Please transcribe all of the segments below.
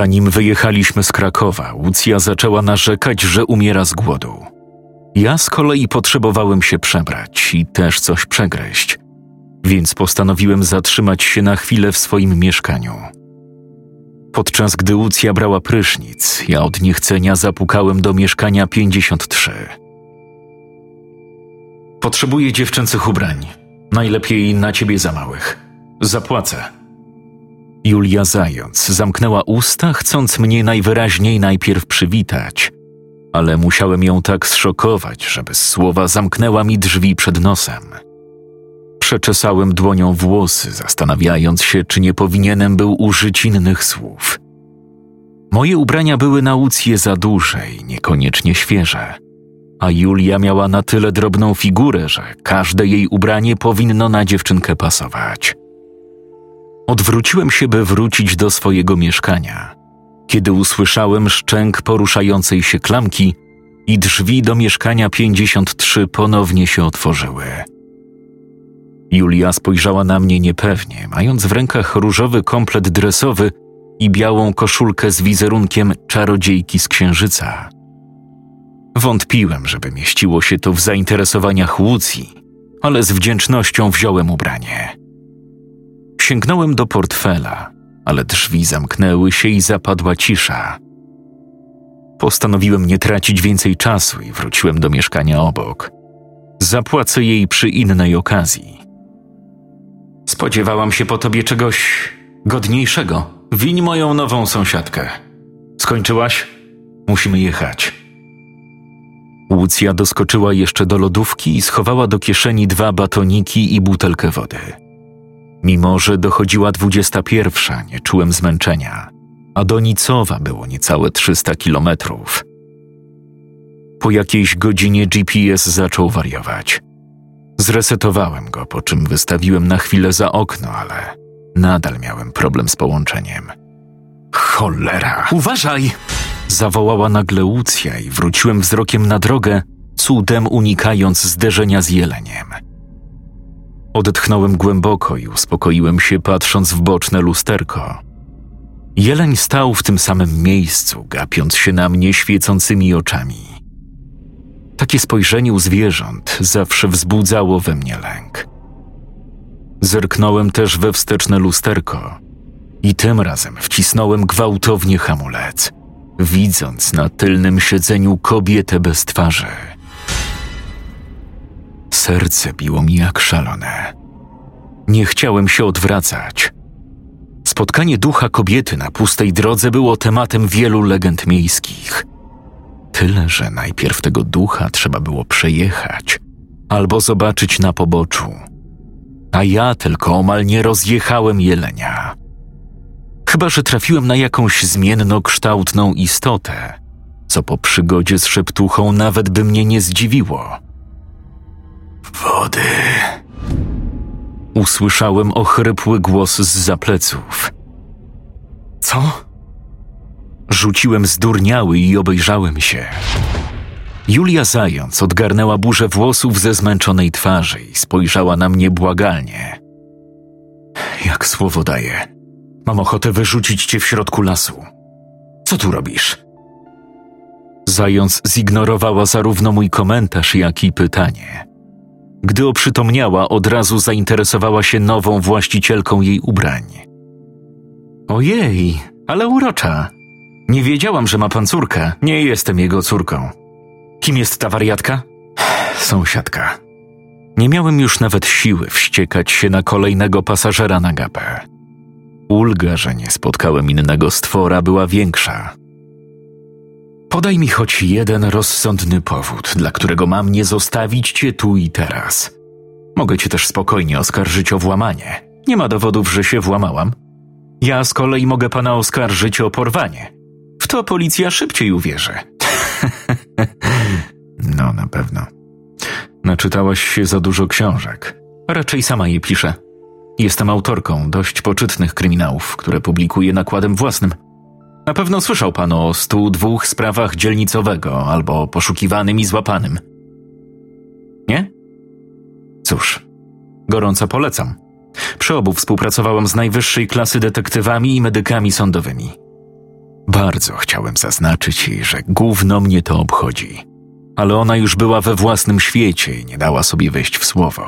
Zanim wyjechaliśmy z Krakowa, Łucja zaczęła narzekać, że umiera z głodu. Ja z kolei potrzebowałem się przebrać i też coś przegryźć, więc postanowiłem zatrzymać się na chwilę w swoim mieszkaniu. Podczas gdy Łucja brała prysznic, ja od niechcenia zapukałem do mieszkania 53. Potrzebuję dziewczęcych ubrań. Najlepiej na ciebie za małych. Zapłacę. Julia Zając zamknęła usta, chcąc mnie najwyraźniej najpierw przywitać, ale musiałem ją tak zszokować, że bez słowa zamknęła mi drzwi przed nosem. Przeczesałem dłonią włosy, zastanawiając się, czy nie powinienem był użyć innych słów. Moje ubrania były na Łucję za duże i niekoniecznie świeże, a Julia miała na tyle drobną figurę, że każde jej ubranie powinno na dziewczynkę pasować. Odwróciłem się, by wrócić do swojego mieszkania, kiedy usłyszałem szczęk poruszającej się klamki i drzwi do mieszkania 53 ponownie się otworzyły. Julia spojrzała na mnie niepewnie, mając w rękach różowy komplet dresowy i białą koszulkę z wizerunkiem czarodziejki z księżyca. Wątpiłem, żeby mieściło się to w zainteresowaniach Łucji, ale z wdzięcznością wziąłem ubranie. Sięgnąłem do portfela, ale drzwi zamknęły się i zapadła cisza. Postanowiłem nie tracić więcej czasu i wróciłem do mieszkania obok. Zapłacę jej przy innej okazji. Spodziewałam się po tobie czegoś godniejszego. Wiń moją nową sąsiadkę. Skończyłaś? Musimy jechać. Łucja doskoczyła jeszcze do lodówki i schowała do kieszeni dwa batoniki i butelkę wody. Mimo, że dochodziła dwudziesta pierwsza, nie czułem zmęczenia, a do Nicowa było niecałe 300 kilometrów. Po jakiejś godzinie GPS zaczął wariować. Zresetowałem go, po czym wystawiłem na chwilę za okno, ale nadal miałem problem z połączeniem. Cholera! Uważaj! Zawołała nagle Łucja i wróciłem wzrokiem na drogę, cudem unikając zderzenia z jeleniem. Odetchnąłem głęboko i uspokoiłem się, patrząc w boczne lusterko. Jeleń stał w tym samym miejscu, gapiąc się na mnie świecącymi oczami. Takie spojrzenie u zwierząt zawsze wzbudzało we mnie lęk. Zerknąłem też we wsteczne lusterko i tym razem wcisnąłem gwałtownie hamulec, widząc na tylnym siedzeniu kobietę bez twarzy. Serce biło mi jak szalone. Nie chciałem się odwracać. Spotkanie ducha kobiety na pustej drodze było tematem wielu legend miejskich. Tyle, że najpierw tego ducha trzeba było przejechać albo zobaczyć na poboczu. A ja tylko omal nie rozjechałem jelenia. Chyba, że trafiłem na jakąś zmiennokształtną istotę, co po przygodzie z szeptuchą nawet by mnie nie zdziwiło. Wody. Usłyszałem ochrypły głos z zapleców. Co? Rzuciłem zdurniały i obejrzałem się. Julia Zając odgarnęła burzę włosów ze zmęczonej twarzy i spojrzała na mnie błagalnie. Jak słowo daję, mam ochotę wyrzucić cię w środku lasu. Co tu robisz? Zając zignorowała zarówno mój komentarz, jak i pytanie. Gdy oprzytomniała, od razu zainteresowała się nową właścicielką jej ubrań. Ojej, ale urocza. Nie wiedziałam, że ma pan córkę. Nie jestem jego córką. Kim jest ta wariatka? Sąsiadka. Nie miałem już nawet siły wściekać się na kolejnego pasażera na gapę. Ulga, że nie spotkałem innego stwora, była większa. Podaj mi choć jeden rozsądny powód, dla którego mam nie zostawić cię tu i teraz. Mogę cię też spokojnie oskarżyć o włamanie. Nie ma dowodów, że się włamałam. Ja z kolei mogę pana oskarżyć o porwanie. to policja szybciej uwierzy. no, na pewno. Naczytałaś się za dużo książek. Raczej sama je piszę. Jestem autorką dość poczytnych kryminałów, które publikuję nakładem własnym. Na pewno słyszał pan o stu dwóch sprawach dzielnicowego albo poszukiwanym i złapanym. Nie? Cóż, gorąco polecam. Przy obu współpracowałem z najwyższej klasy detektywami i medykami sądowymi. Bardzo chciałem zaznaczyć jej, że gówno mnie to obchodzi. Ale ona już była we własnym świecie i nie dała sobie wejść w słowo.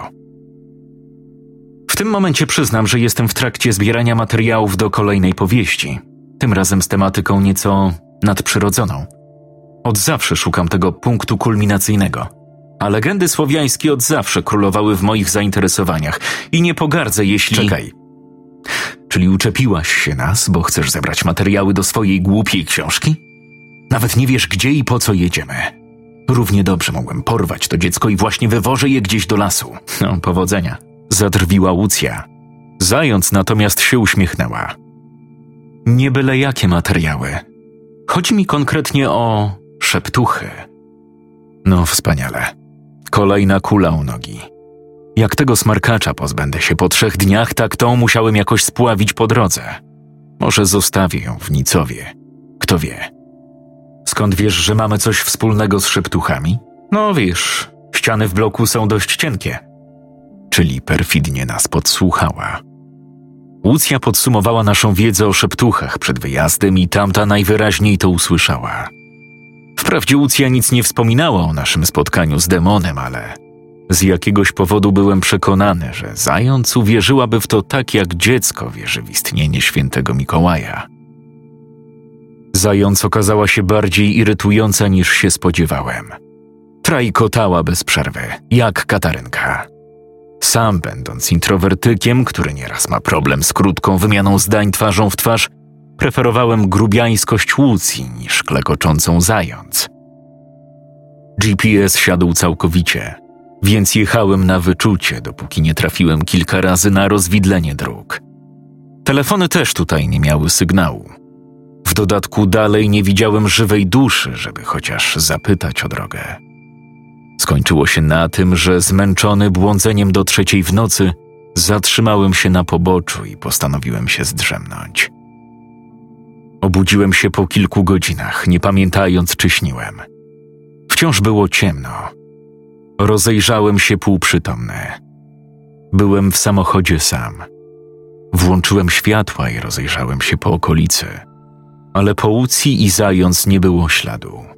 W tym momencie przyznam, że jestem w trakcie zbierania materiałów do kolejnej powieści, tym razem z tematyką nieco nadprzyrodzoną. Od zawsze szukam tego punktu kulminacyjnego, a legendy słowiańskie od zawsze królowały w moich zainteresowaniach i nie pogardzę, jeśli. Czekaj. Czyli uczepiłaś się nas, bo chcesz zebrać materiały do swojej głupiej książki? Nawet nie wiesz, gdzie i po co jedziemy. Równie dobrze mogłem porwać to dziecko i właśnie wywożę je gdzieś do lasu. No, powodzenia. Zadrwiła Łucja. Zając natomiast się uśmiechnęła. Nie byle jakie materiały. Chodzi mi konkretnie o szeptuchy. No, wspaniale. Kolejna kula u nogi. Jak tego smarkacza pozbędę się po trzech dniach, tak tą musiałem jakoś spławić po drodze. Może zostawię ją w Nicowie. Kto wie. Skąd wiesz, że mamy coś wspólnego z szeptuchami? No wiesz, ściany w bloku są dość cienkie. Czyli perfidnie nas podsłuchała. Łucja podsumowała naszą wiedzę o szeptuchach przed wyjazdem i tamta najwyraźniej to usłyszała. Wprawdzie Łucja nic nie wspominała o naszym spotkaniu z demonem, ale z jakiegoś powodu byłem przekonany, że zając uwierzyłaby w to tak, jak dziecko wierzy w istnienie świętego Mikołaja. Zając okazała się bardziej irytująca niż się spodziewałem. Trajkotała bez przerwy, jak katarynka. Sam będąc introwertykiem, który nieraz ma problem z krótką wymianą zdań twarzą w twarz, preferowałem grubiańskość Łucji niż klekoczącą zając. GPS siadł całkowicie, więc jechałem na wyczucie, dopóki nie trafiłem kilka razy na rozwidlenie dróg. Telefony też tutaj nie miały sygnału. W dodatku dalej nie widziałem żywej duszy, żeby chociaż zapytać o drogę. Skończyło się na tym, że zmęczony błądzeniem do trzeciej w nocy, zatrzymałem się na poboczu i postanowiłem się zdrzemnąć. Obudziłem się po kilku godzinach, nie pamiętając, czy śniłem. Wciąż było ciemno. Rozejrzałem się półprzytomny. Byłem w samochodzie sam. Włączyłem światła i rozejrzałem się po okolicy, ale po Łucji i zając nie było śladu.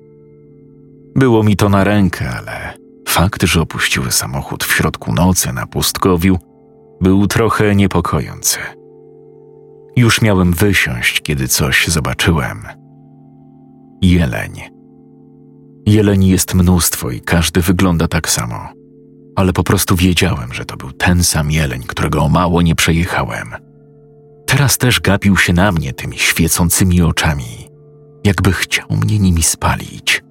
Było mi to na rękę, ale fakt, że opuściły samochód w środku nocy na pustkowiu, był trochę niepokojący. Już miałem wysiąść, kiedy coś zobaczyłem. Jeleń. Jeleni jest mnóstwo i każdy wygląda tak samo. Ale po prostu wiedziałem, że to był ten sam jeleń, którego o mało nie przejechałem. Teraz też gapił się na mnie tymi świecącymi oczami, jakby chciał mnie nimi spalić.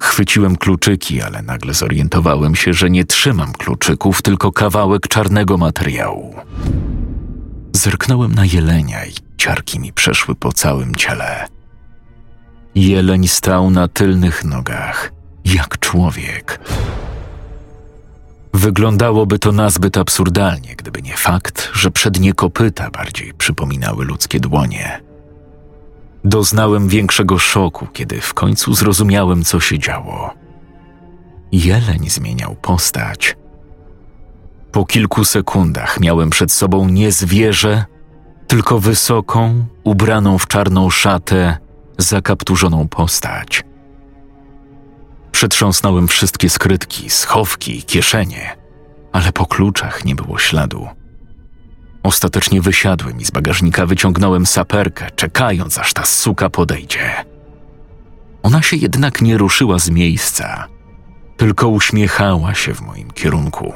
Chwyciłem kluczyki, ale nagle zorientowałem się, że nie trzymam kluczyków, tylko kawałek czarnego materiału. Zerknąłem na jelenia i ciarki mi przeszły po całym ciele. Jeleń stał na tylnych nogach, jak człowiek. Wyglądałoby to nazbyt absurdalnie, gdyby nie fakt, że przednie kopyta bardziej przypominały ludzkie dłonie. Doznałem większego szoku, kiedy w końcu zrozumiałem, co się działo. Jeleń zmieniał postać. Po kilku sekundach miałem przed sobą nie zwierzę, tylko wysoką, ubraną w czarną szatę, zakapturzoną postać. Przetrząsnąłem wszystkie skrytki, schowki, kieszenie, ale po kluczach nie było śladu. Ostatecznie wysiadłem i z bagażnika wyciągnąłem saperkę, czekając aż ta suka podejdzie. Ona się jednak nie ruszyła z miejsca, tylko uśmiechała się w moim kierunku,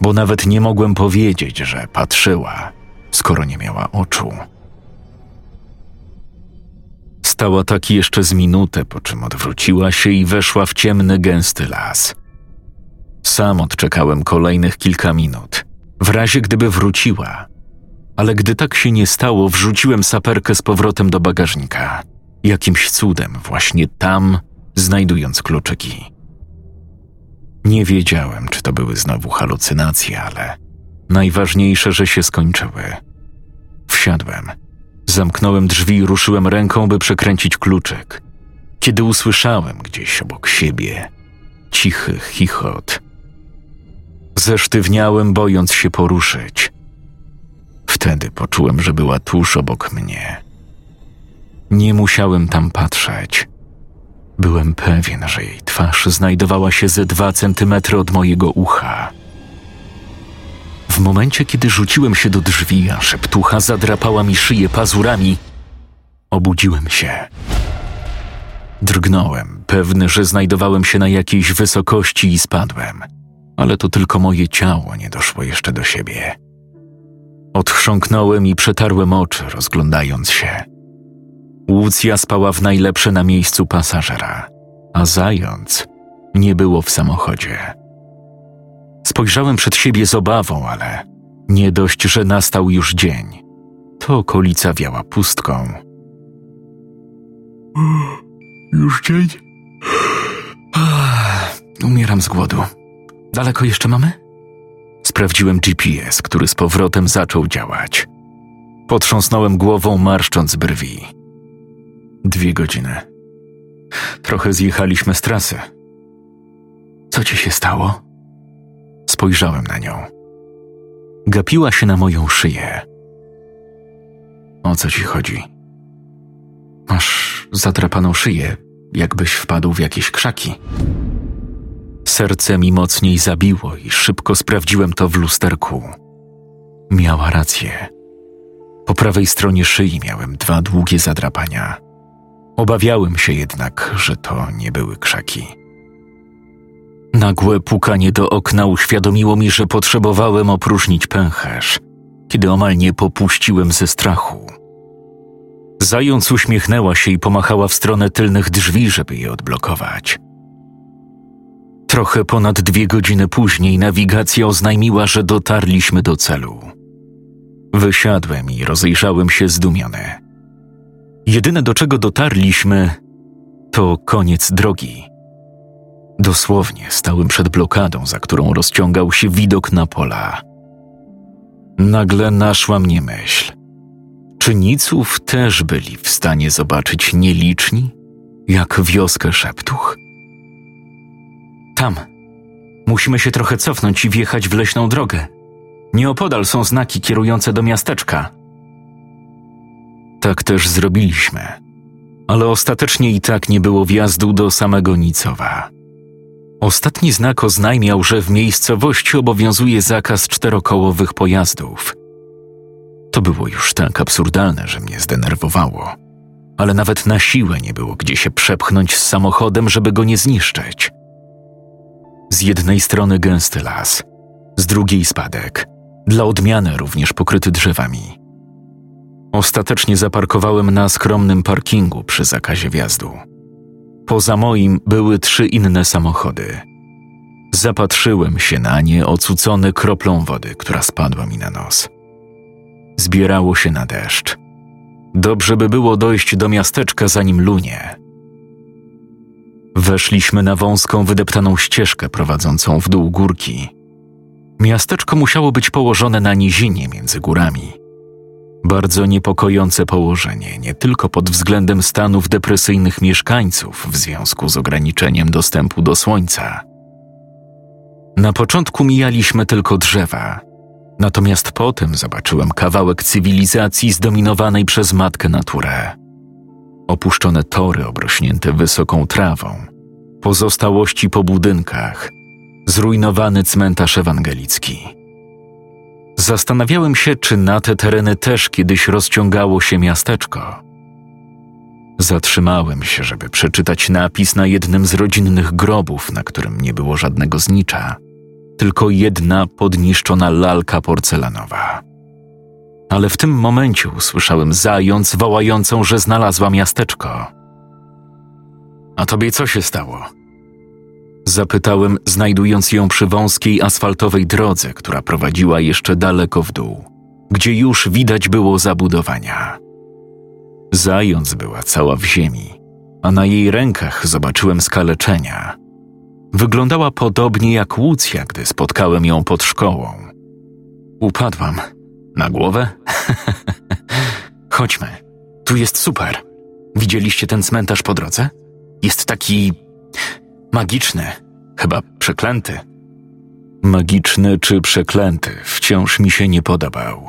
bo nawet nie mogłem powiedzieć, że patrzyła, skoro nie miała oczu. Stała tak jeszcze z minutę, po czym odwróciła się i weszła w ciemny, gęsty las. Sam odczekałem kolejnych kilka minut, w razie gdyby wróciła, Ale gdy tak się nie stało, wrzuciłem saperkę z powrotem do bagażnika. Jakimś cudem, właśnie tam, znajdując kluczyki. Nie wiedziałem, czy to były znowu halucynacje, ale najważniejsze, że się skończyły. Wsiadłem. Zamknąłem drzwi i ruszyłem ręką, by przekręcić kluczyk, kiedy usłyszałem gdzieś obok siebie cichy chichot. Zesztywniałem, bojąc się poruszyć. Wtedy poczułem, że była tuż obok mnie. Nie musiałem tam patrzeć. Byłem pewien, że jej twarz znajdowała się ze dwa centymetry od mojego ucha. W momencie, kiedy rzuciłem się do drzwi, a szeptucha zadrapała mi szyję pazurami, obudziłem się. Drgnąłem, pewny, że znajdowałem się na jakiejś wysokości i spadłem, ale to tylko moje ciało nie doszło jeszcze do siebie. Odchrząknąłem i przetarłem oczy, rozglądając się. Łucja spała w najlepsze na miejscu pasażera, a zając nie było w samochodzie. Spojrzałem przed siebie z obawą, ale nie dość, że nastał już dzień. To okolica wiała pustką. Już dzień? Umieram z głodu. Daleko jeszcze mamy? Sprawdziłem GPS, który z powrotem zaczął działać. Potrząsnąłem głową, marszcząc brwi. Dwie godziny. Trochę zjechaliśmy z trasy. Co ci się stało? Spojrzałem na nią. Gapiła się na moją szyję. O co ci chodzi? Masz zatrapaną szyję, jakbyś wpadł w jakieś krzaki. Serce mi mocniej zabiło i szybko sprawdziłem to w lusterku. Miała rację. Po prawej stronie szyi miałem dwa długie zadrapania. Obawiałem się jednak, że to nie były krzaki. Nagłe pukanie do okna uświadomiło mi, że potrzebowałem opróżnić pęcherz, kiedy omal nie popuściłem ze strachu. Zając uśmiechnęła się i pomachała w stronę tylnych drzwi, żeby je odblokować. Trochę ponad dwie godziny później nawigacja oznajmiła, że dotarliśmy do celu. Wysiadłem i rozejrzałem się zdumiony. Jedyne do czego dotarliśmy to koniec drogi. Dosłownie stałem przed blokadą, za którą rozciągał się widok na pola. Nagle naszła mnie myśl. Czy Niców też byli w stanie zobaczyć nieliczni, jak wioskę szeptuch? Tam. Musimy się trochę cofnąć i wjechać w leśną drogę. Nieopodal są znaki kierujące do miasteczka. Tak też zrobiliśmy, ale ostatecznie i tak nie było wjazdu do samego Nicowa. Ostatni znak oznajmiał, że w miejscowości obowiązuje zakaz czterokołowych pojazdów. To było już tak absurdalne, że mnie zdenerwowało. Ale nawet na siłę nie było gdzie się przepchnąć z samochodem, żeby go nie zniszczyć. Z jednej strony gęsty las, z drugiej spadek, dla odmiany również pokryty drzewami. Ostatecznie zaparkowałem na skromnym parkingu przy zakazie wjazdu. Poza moim były trzy inne samochody. Zapatrzyłem się na nie, ocucony kroplą wody, która spadła mi na nos. Zbierało się na deszcz. Dobrze by było dojść do miasteczka, zanim lunie. Weszliśmy na wąską, wydeptaną ścieżkę prowadzącą w dół górki. Miasteczko musiało być położone na nizinie między górami. Bardzo niepokojące położenie, nie tylko pod względem stanów depresyjnych mieszkańców w związku z ograniczeniem dostępu do słońca. Na początku mijaliśmy tylko drzewa, natomiast potem zobaczyłem kawałek cywilizacji zdominowanej przez matkę naturę. Opuszczone tory obrośnięte wysoką trawą, pozostałości po budynkach, zrujnowany cmentarz ewangelicki. Zastanawiałem się, czy na te tereny też kiedyś rozciągało się miasteczko. Zatrzymałem się, żeby przeczytać napis na jednym z rodzinnych grobów, na którym nie było żadnego znicza, tylko jedna podniszczona lalka porcelanowa. Ale w tym momencie usłyszałem zając wołającą, że znalazła miasteczko. A tobie co się stało? Zapytałem, znajdując ją przy wąskiej asfaltowej drodze, która prowadziła jeszcze daleko w dół. gdzie już widać było zabudowania. Zając była cała w ziemi, a na jej rękach zobaczyłem skaleczenia. Wyglądała podobnie jak Łucja, gdy spotkałem ją pod szkołą. Upadłam. Na głowę? Chodźmy. Tu jest super. Widzieliście ten cmentarz po drodze? Jest taki magiczny, chyba przeklęty. Magiczny czy przeklęty wciąż mi się nie podobał.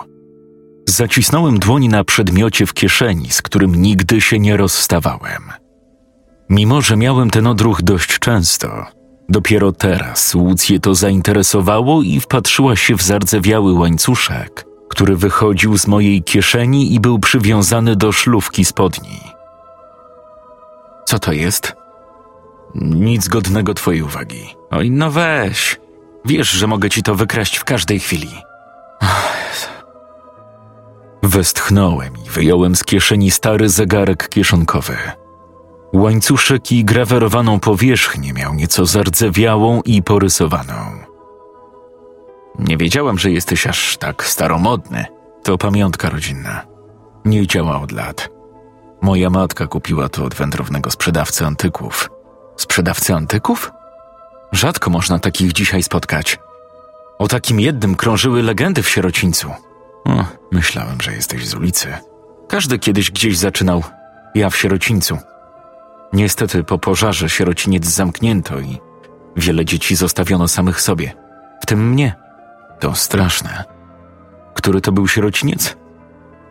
Zacisnąłem dłoń na przedmiocie w kieszeni, z którym nigdy się nie rozstawałem. Mimo, że miałem ten odruch dość często, dopiero teraz Łucję to zainteresowało i wpatrzyła się w zardzewiały łańcuszek, który wychodził z mojej kieszeni i był przywiązany do szlówki spodni. Co to jest? Nic godnego twojej uwagi. Oj, no weź. Wiesz, że mogę ci to wykraść w każdej chwili. Westchnąłem i wyjąłem z kieszeni stary zegarek kieszonkowy. Łańcuszek i grawerowaną powierzchnię miał nieco zardzewiałą i porysowaną. Nie wiedziałam, że jesteś aż tak staromodny. To pamiątka rodzinna. Nie działa od lat. Moja matka kupiła to od wędrownego sprzedawcy antyków. Sprzedawcy antyków? Rzadko można takich dzisiaj spotkać. O takim jednym krążyły legendy w sierocińcu. O, myślałem, że jesteś z ulicy. Każdy kiedyś gdzieś zaczynał. Ja w sierocińcu. Niestety po pożarze sierociniec zamknięto i wiele dzieci zostawiono samych sobie, w tym mnie. To straszne. Który to był sierociniec?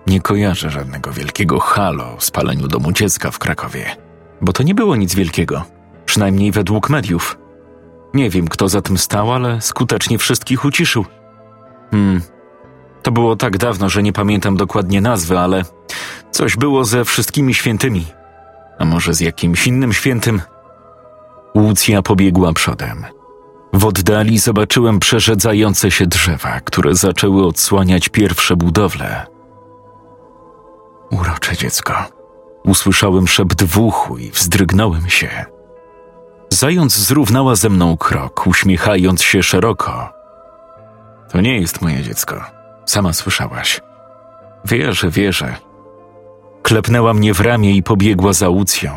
Nie kojarzę żadnego wielkiego halo o spaleniu domu dziecka w Krakowie, bo to nie było nic wielkiego, przynajmniej według mediów. Nie wiem, kto za tym stał, ale skutecznie wszystkich uciszył. Hmm. To było tak dawno, że nie pamiętam dokładnie nazwy, ale coś było ze wszystkimi świętymi. A może z jakimś innym świętym? Łucja pobiegła przodem. W oddali zobaczyłem przerzedzające się drzewa, które zaczęły odsłaniać pierwsze budowle. Urocze dziecko. Usłyszałem szept w uchu i wzdrygnąłem się. Zając zrównała ze mną krok, uśmiechając się szeroko. To nie jest moje dziecko. Sama słyszałaś. Wierzę, wierzę. Klepnęła mnie w ramię i pobiegła za Łucją.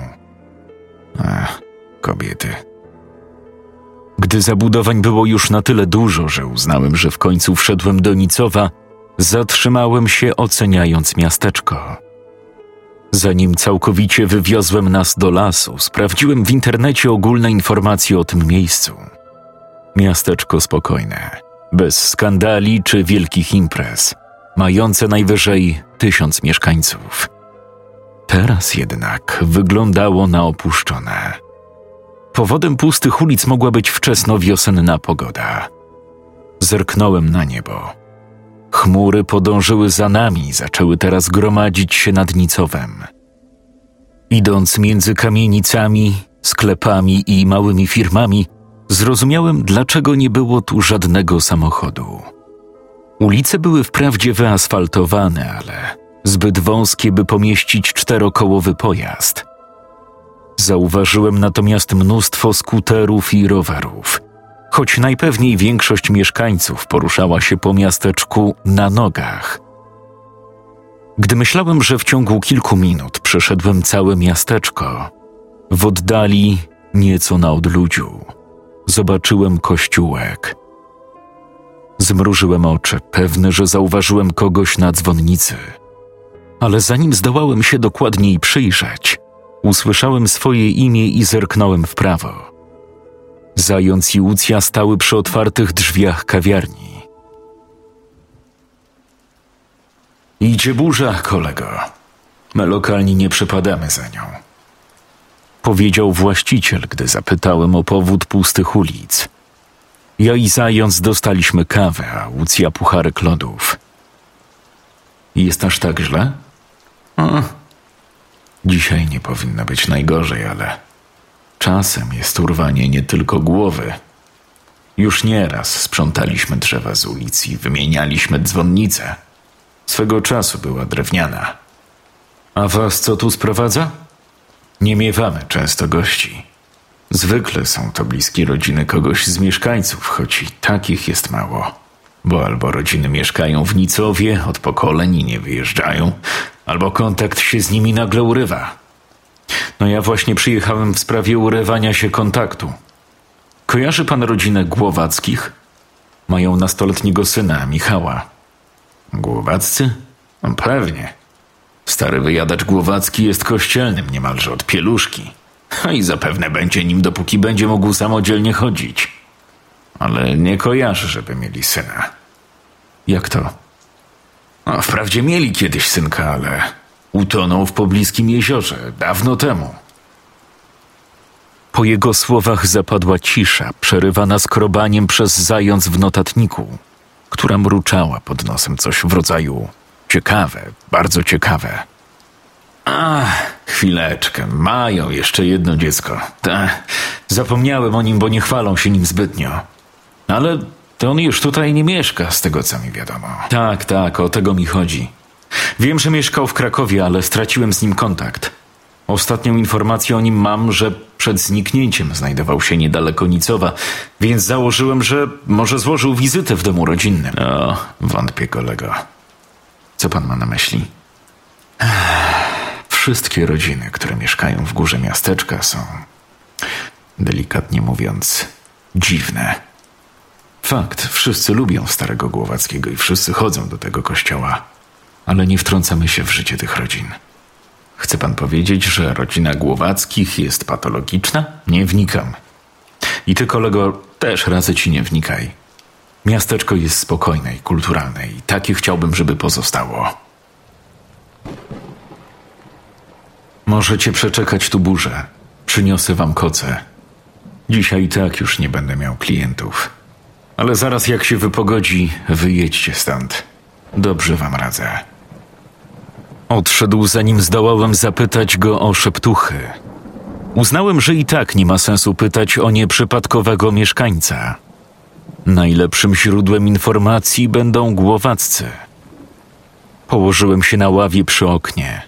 Ach, kobiety. Gdy zabudowań było już na tyle dużo, że uznałem, że w końcu wszedłem do Nicowa, zatrzymałem się oceniając miasteczko. Zanim całkowicie wywiozłem nas do lasu, sprawdziłem w internecie ogólne informacje o tym miejscu. Miasteczko spokojne, bez skandali czy wielkich imprez, mające najwyżej tysiąc mieszkańców. Teraz jednak wyglądało na opuszczone. Powodem pustych ulic mogła być wczesno-wiosenna pogoda. Zerknąłem na niebo. Chmury podążyły za nami zaczęły teraz gromadzić się nad Nicowem. Idąc między kamienicami, sklepami i małymi firmami, zrozumiałem, dlaczego nie było tu żadnego samochodu. Ulice były wprawdzie wyasfaltowane, ale zbyt wąskie, by pomieścić czterokołowy pojazd. Zauważyłem natomiast mnóstwo skuterów i rowerów, choć najpewniej większość mieszkańców poruszała się po miasteczku na nogach. Gdy myślałem, że w ciągu kilku minut przeszedłem całe miasteczko, w oddali, nieco na odludziu, zobaczyłem kościółek. Zmrużyłem oczy, pewny, że zauważyłem kogoś na dzwonnicy. Ale zanim zdołałem się dokładniej przyjrzeć, usłyszałem swoje imię i zerknąłem w prawo. Zając i Łucja stały przy otwartych drzwiach kawiarni. Idzie burza, kolego. My lokalni nie przepadamy za nią. Powiedział właściciel, gdy zapytałem o powód pustych ulic. Ja i Zając dostaliśmy kawę, a Łucja pucharek lodów. Jest aż tak źle? O, dzisiaj nie powinno być najgorzej, ale czasem jest urwanie nie tylko głowy. Już nieraz sprzątaliśmy drzewa z ulic i wymienialiśmy dzwonnice. Swego czasu była drewniana. A was co tu sprowadza? Nie miewamy często gości. Zwykle są to bliskie rodziny kogoś z mieszkańców, choć i takich jest mało. bo albo rodziny mieszkają w Nicowie od pokoleń i nie wyjeżdżają, albo kontakt się z nimi nagle urywa. No ja właśnie przyjechałem w sprawie urywania się kontaktu. Kojarzy pan rodzinę Głowackich? Mają nastoletniego syna, Michała. Głowaccy? No pewnie. Stary wyjadacz Głowacki jest kościelnym niemalże od pieluszki. A i zapewne będzie nim, dopóki będzie mógł samodzielnie chodzić. Ale nie kojarzy, żeby mieli syna. Jak to? No, wprawdzie mieli kiedyś synka, ale utonął w pobliskim jeziorze dawno temu. Po jego słowach zapadła cisza, przerywana skrobaniem przez zając w notatniku, która mruczała pod nosem coś w rodzaju ciekawe, bardzo ciekawe. Ach, chwileczkę, mają jeszcze jedno dziecko. Ta, zapomniałem o nim, bo nie chwalą się nim zbytnio. Ale to on już tutaj nie mieszka, z tego co mi wiadomo. Tak, tak, o tego mi chodzi. Wiem, że mieszkał w Krakowie, ale straciłem z nim kontakt. Ostatnią informację o nim mam, że przed zniknięciem znajdował się niedaleko Nicowa, więc założyłem, że może złożył wizytę w domu rodzinnym. O, wątpię, kolego. Co pan ma na myśli? Wszystkie rodziny, które mieszkają w górze miasteczka, są, delikatnie mówiąc, dziwne. Fakt, wszyscy lubią starego Głowackiego i wszyscy chodzą do tego kościoła, ale nie wtrącamy się w życie tych rodzin. Chce pan powiedzieć, że rodzina Głowackich jest patologiczna? Nie wnikam. I ty, kolego, też razy ci nie wnikaj. Miasteczko jest spokojne i kulturalne i takie chciałbym, żeby pozostało. Możecie przeczekać tu burzę. Przyniosę wam koce. Dzisiaj i tak już nie będę miał klientów. Ale zaraz jak się wypogodzi, wyjedźcie stąd. Dobrze wam radzę. Odszedł, zanim zdołałem zapytać go o szeptuchy. Uznałem, że i tak nie ma sensu pytać o nieprzypadkowego mieszkańca. Najlepszym źródłem informacji będą głowaccy. Położyłem się na ławie przy oknie.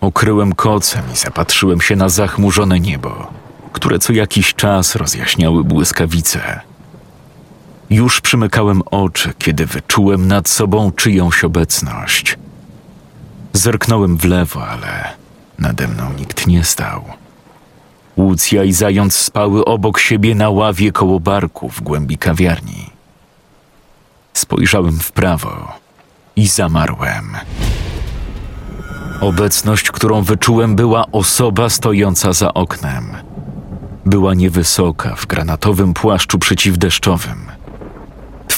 Okryłem kocem i zapatrzyłem się na zachmurzone niebo, które co jakiś czas rozjaśniały błyskawice. Już przymykałem oczy, kiedy wyczułem nad sobą czyjąś obecność. Zerknąłem w lewo, ale nade mną nikt nie stał. Łucja i zając spały obok siebie na ławie koło barku w głębi kawiarni. Spojrzałem w prawo i zamarłem. Obecność, którą wyczułem, była osoba stojąca za oknem. Była niewysoka, w granatowym płaszczu przeciwdeszczowym.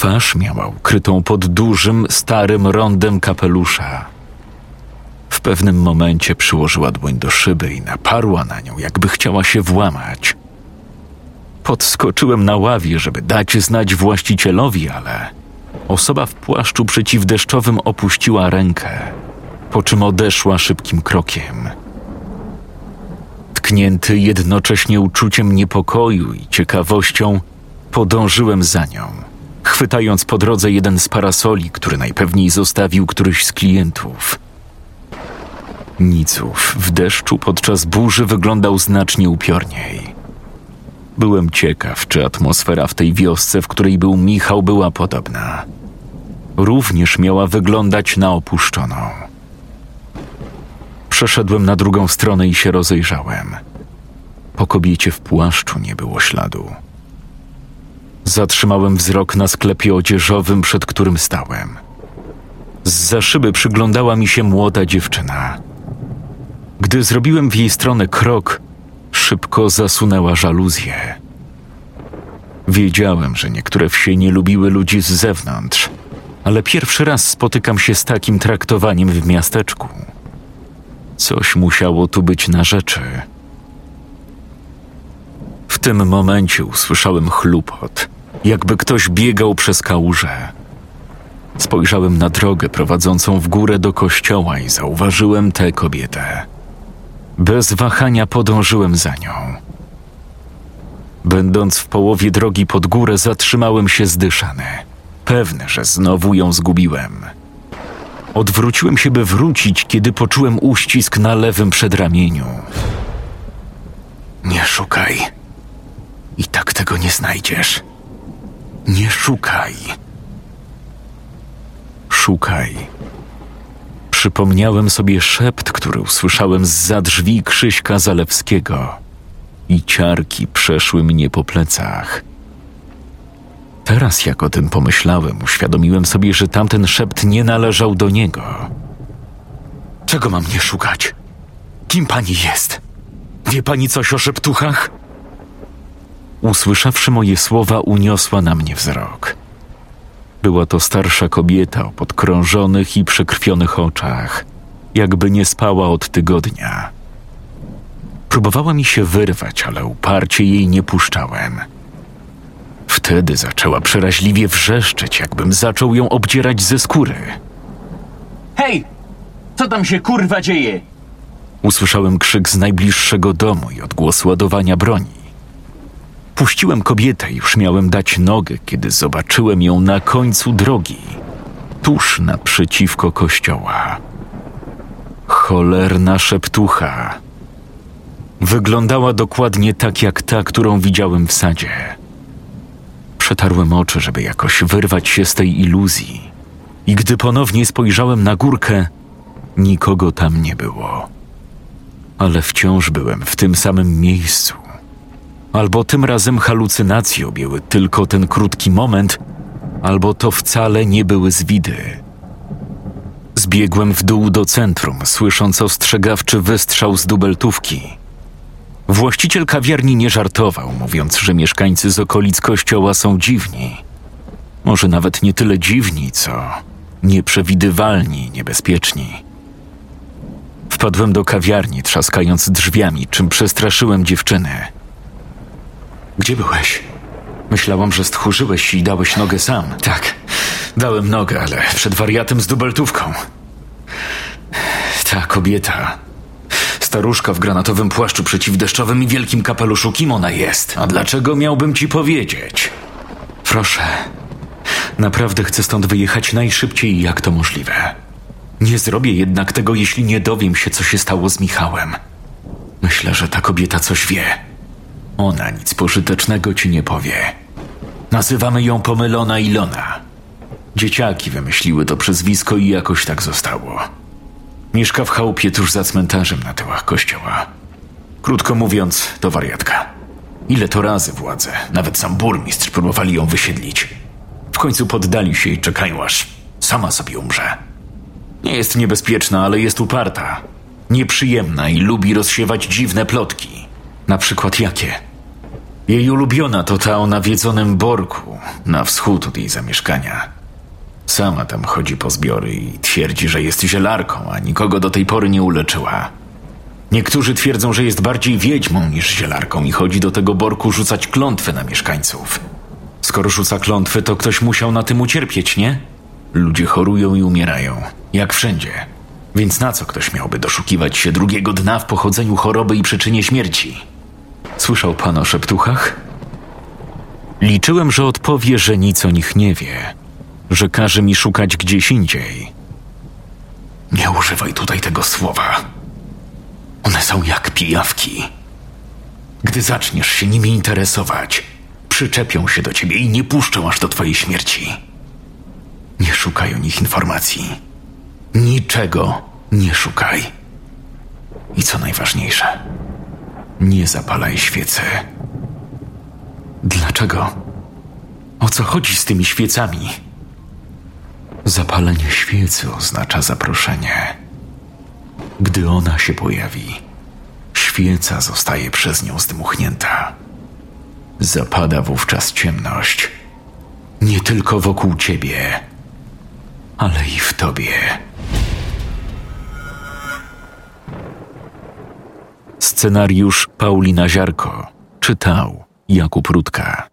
Twarz miała ukrytą pod dużym, starym rondem kapelusza. W pewnym momencie przyłożyła dłoń do szyby i naparła na nią, jakby chciała się włamać. Podskoczyłem na ławie, żeby dać znać właścicielowi, ale osoba w płaszczu przeciwdeszczowym opuściła rękę, po czym odeszła szybkim krokiem. Tknięty jednocześnie uczuciem niepokoju i ciekawością, podążyłem za nią, chwytając po drodze jeden z parasoli, który najpewniej zostawił któryś z klientów. Niców w deszczu podczas burzy wyglądał znacznie upiorniej. Byłem ciekaw, czy atmosfera w tej wiosce, w której był Michał, była podobna. Również miała wyglądać na opuszczoną. Przeszedłem na drugą stronę i się rozejrzałem. Po kobiecie w płaszczu nie było śladu. Zatrzymałem wzrok na sklepie odzieżowym, przed którym stałem. Z za szyby przyglądała mi się młoda dziewczyna. Gdy zrobiłem w jej stronę krok, szybko zasunęła żaluzję. Wiedziałem, że niektóre wsie nie lubiły ludzi z zewnątrz, ale pierwszy raz spotykam się z takim traktowaniem w miasteczku. Coś musiało tu być na rzeczy. W tym momencie usłyszałem chlupot, jakby ktoś biegał przez kałużę. Spojrzałem na drogę prowadzącą w górę do kościoła i zauważyłem tę kobietę. Bez wahania podążyłem za nią. Będąc w połowie drogi pod górę, zatrzymałem się zdyszany, pewny, że znowu ją zgubiłem. Odwróciłem się, by wrócić, kiedy poczułem uścisk na lewym przedramieniu. Nie szukaj. I tak tego nie znajdziesz. Nie szukaj. szukaj. Przypomniałem sobie szept, który usłyszałem z drzwi Krzyśka Zalewskiego i ciarki przeszły mnie po plecach. Teraz, jak o tym pomyślałem, uświadomiłem sobie, że tamten szept nie należał do niego. Czego mam nie szukać? Kim pani jest? Wie pani coś o szeptuchach? Usłyszawszy moje słowa, uniosła na mnie wzrok. Była to starsza kobieta o podkrążonych i przekrwionych oczach, jakby nie spała od tygodnia. Próbowała mi się wyrwać, ale uparcie jej nie puszczałem. Wtedy zaczęła przeraźliwie wrzeszczeć, jakbym zaczął ją obdzierać ze skóry. Hej! Co tam się kurwa dzieje? Usłyszałem krzyk z najbliższego domu i odgłos ładowania broni. Puściłem kobietę i już miałem dać nogę, kiedy zobaczyłem ją na końcu drogi, tuż naprzeciwko kościoła. Cholerna szeptucha. Wyglądała dokładnie tak jak ta, którą widziałem w sadzie. Przetarłem oczy, żeby jakoś wyrwać się z tej iluzji, i gdy ponownie spojrzałem na górkę, nikogo tam nie było. Ale wciąż byłem w tym samym miejscu Albo tym razem halucynacje objęły tylko ten krótki moment, albo to wcale nie były zwidy. Zbiegłem w dół do centrum, słysząc ostrzegawczy wystrzał z dubeltówki. Właściciel kawiarni nie żartował, mówiąc, że mieszkańcy z okolic kościoła są dziwni. Może nawet nie tyle dziwni, co nieprzewidywalni, niebezpieczni. Wpadłem do kawiarni, trzaskając drzwiami, czym przestraszyłem dziewczyny. Gdzie byłeś? Myślałam, że stchórzyłeś i dałeś nogę sam. Tak, dałem nogę, ale przed wariatem z dubeltówką. Ta kobieta. Staruszka w granatowym płaszczu przeciwdeszczowym i wielkim kapeluszu. Kim ona jest? A dlaczego miałbym ci powiedzieć? Proszę. Naprawdę chcę stąd wyjechać najszybciej, jak to możliwe. Nie zrobię jednak tego, jeśli nie dowiem się, co się stało z Michałem. Myślę, że ta kobieta coś wie. Ona nic pożytecznego ci nie powie. Nazywamy ją pomylona Ilona. Dzieciaki wymyśliły to przezwisko i jakoś tak zostało. Mieszka w chałupie tuż za cmentarzem na tyłach kościoła. Krótko mówiąc, to wariatka. Ile to razy władze, nawet sam burmistrz próbowali ją wysiedlić. W końcu poddali się i czekają aż sama sobie umrze. Nie jest niebezpieczna, ale jest uparta. Nieprzyjemna i lubi rozsiewać dziwne plotki. Na przykład jakie? Jej ulubiona to ta o nawiedzonym Borku, na wschód od jej zamieszkania. Sama tam chodzi po zbiory i twierdzi, że jest zielarką, a nikogo do tej pory nie uleczyła. Niektórzy twierdzą, że jest bardziej wiedźmą niż zielarką i chodzi do tego Borku rzucać klątwy na mieszkańców. Skoro rzuca klątwy, to ktoś musiał na tym ucierpieć, nie? Ludzie chorują i umierają, jak wszędzie. Więc na co ktoś miałby doszukiwać się drugiego dna w pochodzeniu choroby i przyczynie śmierci? Słyszał pan o szeptuchach? Liczyłem, że odpowie, że nic o nich nie wie, że każe mi szukać gdzieś indziej. Nie używaj tutaj tego słowa. One są jak pijawki. Gdy zaczniesz się nimi interesować, przyczepią się do ciebie i nie puszczą aż do twojej śmierci. Nie szukaj o nich informacji. Niczego nie szukaj. I co najważniejsze, nie zapalaj świecy. Dlaczego? O co chodzi z tymi świecami? Zapalenie świecy oznacza zaproszenie. Gdy ona się pojawi, świeca zostaje przez nią zdmuchnięta. Zapada wówczas ciemność. Nie tylko wokół ciebie, ale i w tobie. Scenariusz Paulina Ziarko czytał Jakub Rutka.